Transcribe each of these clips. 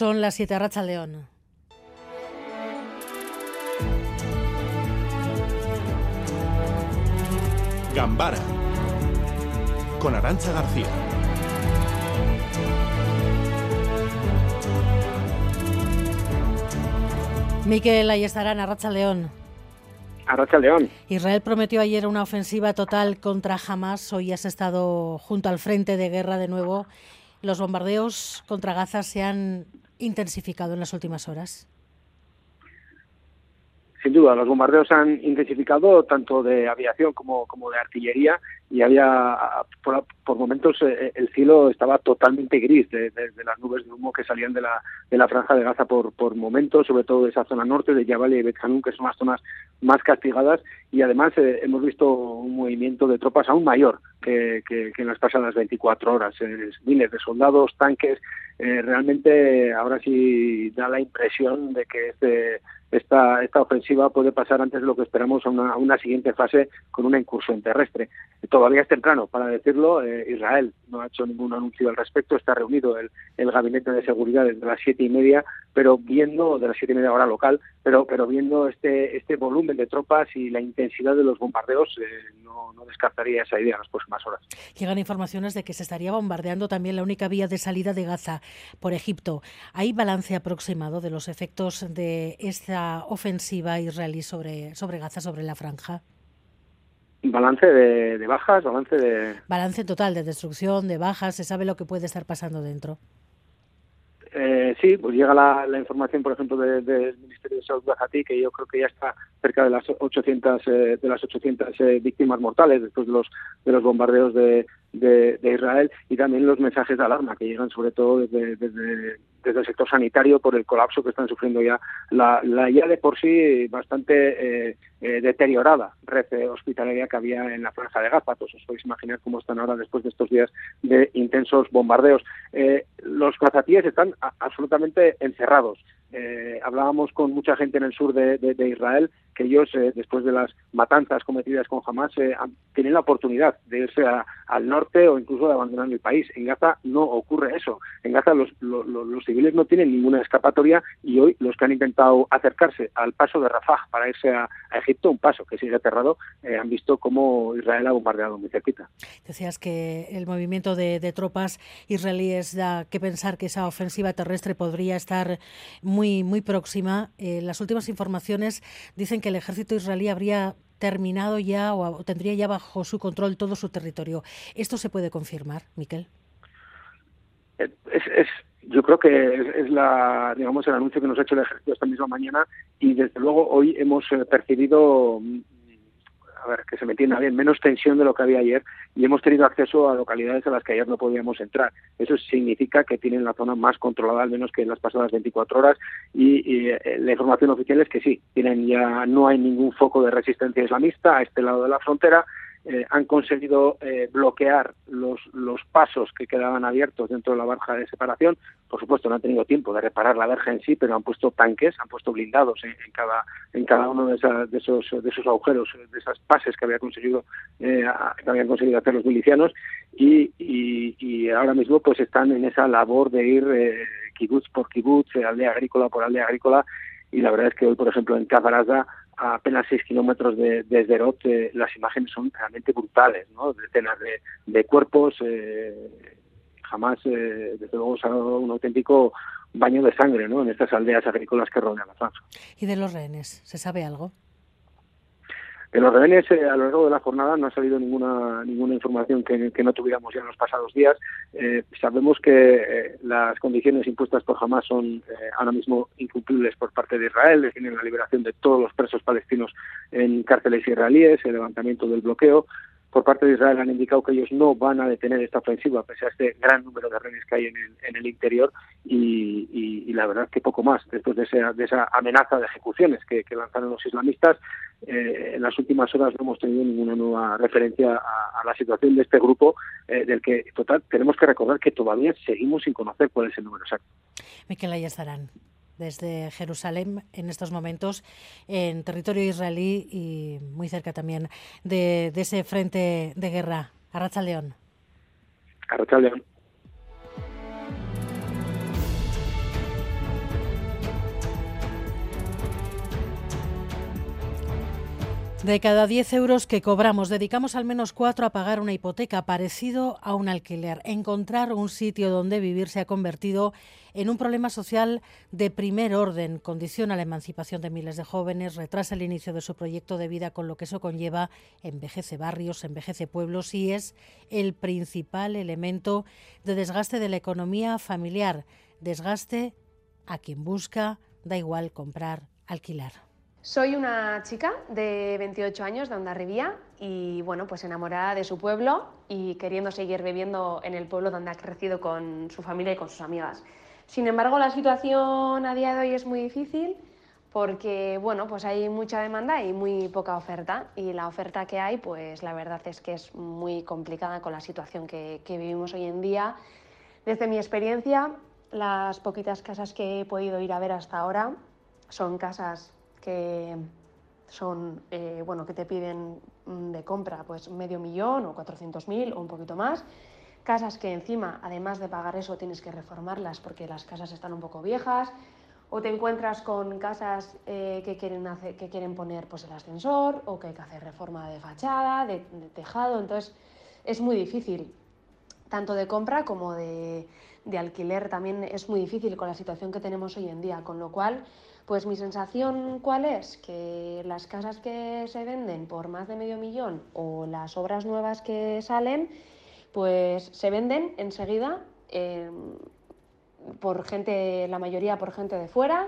Son las 7 Racha León. Gambara con Arancha García. Miquel, ahí estarán, Arracha León. Arracha León. Israel prometió ayer una ofensiva total contra Hamas. Hoy has estado junto al frente de guerra de nuevo. Los bombardeos contra Gaza se han intensificado en las últimas horas. Sin duda, los bombardeos han intensificado tanto de aviación como, como de artillería y había, por, momentos, eh, el cielo estaba totalmente gris de, las nubes de humo que salían de la, de la franja de Gaza por, por momentos, sobre todo de esa zona norte, de Jabal y Bet que son las zonas más castigadas, y además eh, hemos visto un movimiento de tropas aún mayor que, que, en las pasadas 24 horas. miles de soldados, tanques, eh, realmente ahora sí da la impresión de que este esta, esta ofensiva puede pasar antes de lo que esperamos a una, una siguiente fase con una incursión terrestre. Todavía es temprano para decirlo. Eh, Israel no ha hecho ningún anuncio al respecto. Está reunido el, el gabinete de seguridad desde las siete y media, pero viendo de las siete y media hora local, pero pero viendo este este volumen de tropas y la intensidad de los bombardeos, eh, no, no descartaría esa idea en las próximas horas. Llegan informaciones de que se estaría bombardeando también la única vía de salida de Gaza por Egipto. ¿Hay balance aproximado de los efectos de esta ofensiva israelí sobre, sobre Gaza, sobre la franja? Balance de, bajas, balance de... Balance total de destrucción, de bajas, se sabe lo que puede estar pasando dentro. Eh, sí, pues llega la, información, por ejemplo, del Ministerio de Salud de que yo creo que ya está cerca de las 800 eh, de las 800 eh, víctimas mortales después de los de los bombardeos de, de, Israel y también los mensajes de alarma que llegan sobre todo desde, desde, el sector sanitario por el colapso que están sufriendo ya la, la ya de por sí bastante eh, eh, deteriorada red hospitalaria que había en la franja de Gaza. Pues os podéis imaginar cómo están ahora después de estos días de intensos bombardeos. Eh, los gazatíes están absolutamente encerrados. Eh, hablábamos con mucha gente en el sur de, Israel que ellos, eh, después de las matanzas cometidas con Hamas, eh, tienen la oportunidad de irse al norte o incluso de abandonar el país. En Gaza no ocurre eso. En Gaza los, civiles no tienen ninguna escapatoria y hoy los que han intentado acercarse al paso de Rafah para irse a, Egipto, un paso que sigue aterrado, han visto cómo Israel ha bombardeado muy cerquita. Decías que el movimiento de, de tropas israelíes da que pensar que esa ofensiva terrestre podría estar muy muy, muy próxima. Eh, las últimas informaciones dicen que el ejército israelí habría terminado ya o, tendría ya bajo su control todo su territorio. ¿Esto se puede confirmar, Miquel? Eh, es, yo creo que es, la, digamos, el anuncio que nos ha hecho el ejército esta misma mañana y desde luego hoy hemos eh, percibido a ver, que se me entienda bien, menos tensión de lo que había ayer y hemos tenido acceso a localidades a las que ayer no podíamos entrar. Eso significa que tienen la zona más controlada, al menos que en las pasadas 24 horas, y, eh, la información oficial es que sí, tienen ya no hay ningún foco de resistencia islamista a este lado de la frontera eh, han conseguido eh, bloquear los, los pasos que quedaban abiertos dentro de la barja de separación. Por supuesto, no han tenido tiempo de reparar la verja en sí, pero han puesto tanques, han puesto blindados en, cada en cada uno de, de esos de esos agujeros, de esas pases que había conseguido eh, que habían conseguido hacer los milicianos y, y, ahora mismo pues están en esa labor de ir eh, kibutz por kibutz, aldea agrícola por aldea agrícola y la verdad es que hoy, por ejemplo, en Kafaraza a apenas 6 kilómetros de, de las imágenes son realmente brutales, ¿no? Decenas de, de cuerpos, eh, jamás, eh, desde luego, un auténtico baño de sangre, ¿no? En estas aldeas agrícolas que rodean la franja. ¿Y de los rehenes? ¿Se sabe algo? En los rehenes, eh, a lo largo de la jornada no ha salido ninguna ninguna información que, no tuviéramos ya en los pasados días. Eh, sabemos que eh, las condiciones impuestas por Hamas son ahora mismo incumplibles por parte de Israel, definen la liberación de todos los presos palestinos en cárceles israelíes, el levantamiento del bloqueo, por parte de Israel han indicado que ellos no van a detener esta ofensiva pese a este gran número de rehenes que hay en el, en el interior y, la verdad que poco más después de esa, de esa amenaza de ejecuciones que, lanzaron los islamistas eh, en las últimas horas no hemos tenido ninguna nueva referencia a, la situación de este grupo eh, del que total tenemos que recordar que todavía seguimos sin conocer cuál es el número exacto. Miquel estarán desde Jerusalén en estos momentos en territorio israelí y muy cerca también de, ese frente de guerra. Arracha León. Arracha León. De cada 10 euros que cobramos, dedicamos al menos 4 a pagar una hipoteca parecido a un alquiler. Encontrar un sitio donde vivir se ha convertido en un problema social de primer orden. Condiciona la emancipación de miles de jóvenes, retrasa el inicio de su proyecto de vida con lo que eso conlleva, envejece barrios, envejece pueblos y es el principal elemento de desgaste de la economía familiar. Desgaste a quien busca, da igual comprar, alquilar. Soy una chica de 28 años de Ondarribía y bueno, pues enamorada de su pueblo y queriendo seguir viviendo en el pueblo donde ha crecido con su familia y con sus amigas. Sin embargo, la situación a día de hoy es muy difícil porque bueno, pues hay mucha demanda y muy poca oferta y la oferta que hay, pues la verdad es que es muy complicada con la situación que, que vivimos hoy en día. Desde mi experiencia, las poquitas casas que he podido ir a ver hasta ahora son casas que son, eh, bueno, que te piden mm, de compra pues medio millón o 400.000 o un poquito más. Casas que encima, además de pagar eso, tienes que reformarlas porque las casas están un poco viejas. O te encuentras con casas eh, que, quieren hacer, que quieren poner pues, el ascensor o que hay que hacer reforma de fachada, de, de tejado. Entonces es muy difícil, tanto de compra como de, de alquiler. También es muy difícil con la situación que tenemos hoy en día. Con lo cual pues mi sensación cuál es, que las casas que se venden por más de medio millón o las obras nuevas que salen, pues se venden enseguida em, por gente, la mayoría por gente de fuera,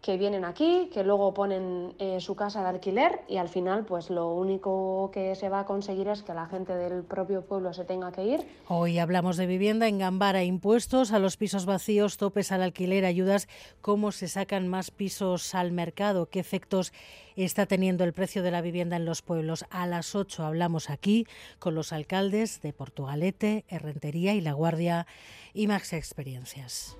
que vienen aquí, que luego ponen eh, su casa de alquiler y al final pues lo único que se va a conseguir es que la gente del propio pueblo se tenga que ir. Hoy hablamos de vivienda en Gambara, impuestos a los pisos vacíos, topes al alquiler, ayudas, cómo se sacan más pisos al mercado, qué efectos está teniendo el precio de la vivienda en los pueblos. A las 8 hablamos aquí con los alcaldes de Portugalete, Herrentería y La Guardia y Max Experiencias.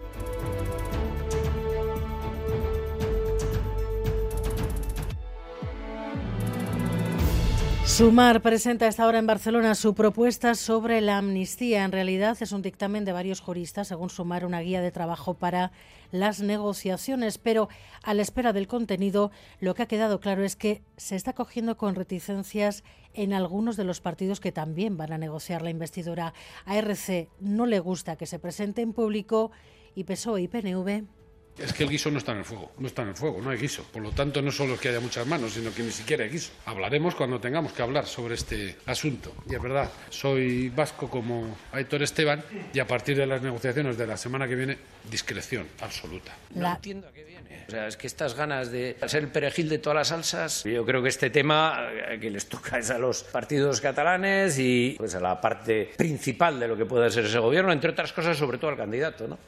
Sumar presenta esta hora en Barcelona su propuesta sobre la amnistía. En realidad es un dictamen de varios juristas, según Sumar, una guía de trabajo para las negociaciones. Pero a la espera del contenido, lo que ha quedado claro es que se está cogiendo con reticencias en algunos de los partidos que también van a negociar la investidura. A RC no le gusta que se presente en público y PSOE y PNV es que el guiso no está en el fuego, no está en el fuego, no hay guiso. Por lo tanto, no solo es que haya muchas manos, sino que ni siquiera hay guiso. Hablaremos cuando tengamos que hablar sobre este asunto. Y es verdad, soy vasco como Aitor Esteban y a partir de las negociaciones de la semana que viene, discreción absoluta. No entiendo a qué viene. O sea, es que estas ganas de ser el perejil de todas las salsas, yo creo que este tema eh, que les toca es a los partidos catalanes y pues a la parte principal de lo que puede ser ese gobierno, entre otras cosas, sobre todo al candidato, ¿no?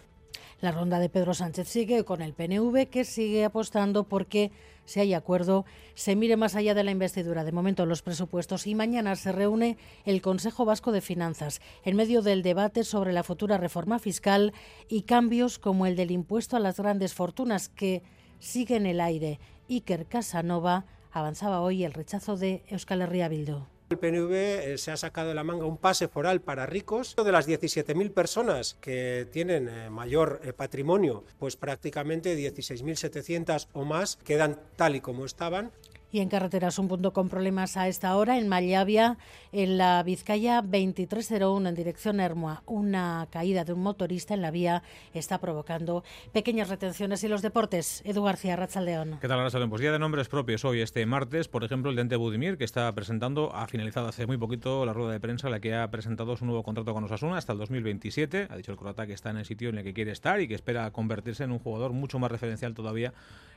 La ronda de Pedro Sánchez sigue con el PNV que sigue apostando porque si hay acuerdo, se mire más allá de la investidura, de momento los presupuestos, y mañana se reúne el Consejo Vasco de Finanzas en medio del debate sobre la futura reforma fiscal y cambios como el del impuesto a las grandes fortunas que sigue en el aire. Iker Casanova avanzaba hoy el rechazo de Euskal Herria Bildu. El PNV eh, se ha sacado de la manga un pase foral para ricos. De las 17.000 personas que tienen eh, mayor eh, patrimonio, pues prácticamente 16.700 o más quedan tal y como estaban. Y en carreteras, un punto con problemas a esta hora en Mallavia, en la Vizcaya 2301 en dirección Hermoa. Una caída de un motorista en la vía está provocando pequeñas retenciones. Y los deportes, Edu García, Ratzaldeón. ¿Qué tal, Ratzaldeón? Pues día de nombres propios hoy, este martes, por ejemplo, el Dente Budimir, que está presentando, ha finalizado hace muy poquito la rueda de prensa, la que ha presentado su nuevo contrato con Osasuna hasta el 2027. Ha dicho el croata que está en el sitio en el que quiere estar y que espera convertirse en un jugador mucho más referencial todavía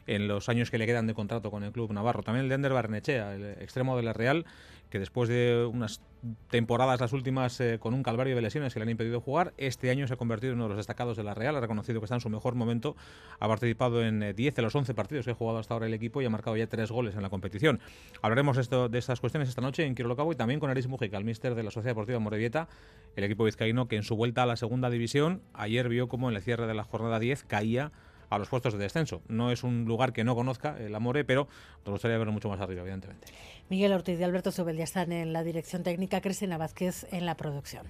en los años que le quedan de contrato con el club navarro. También el Dender Barnechea, el extremo de la Real, que después de unas temporadas las últimas eh, con un calvario de lesiones que le han impedido jugar, este año se ha convertido en uno de los destacados de la Real, ha reconocido que está en su mejor momento, ha participado en 10 eh, de los 11 partidos que ha jugado hasta ahora el equipo y ha marcado ya tres goles en la competición. Hablaremos esto, de estas cuestiones esta noche en Quirolo Cabo y también con Aris Mujica, el míster de la Sociedad Deportiva Morevieta, el equipo vizcaíno que en su vuelta a la segunda división ayer vio como en el cierre de la jornada 10 caía a los puestos de descenso. No es un lugar que no conozca el Amore, pero nos gustaría verlo mucho más arriba, evidentemente. Miguel Ortiz y Alberto Zubel ya están en la dirección técnica, Cristina Vázquez en la producción.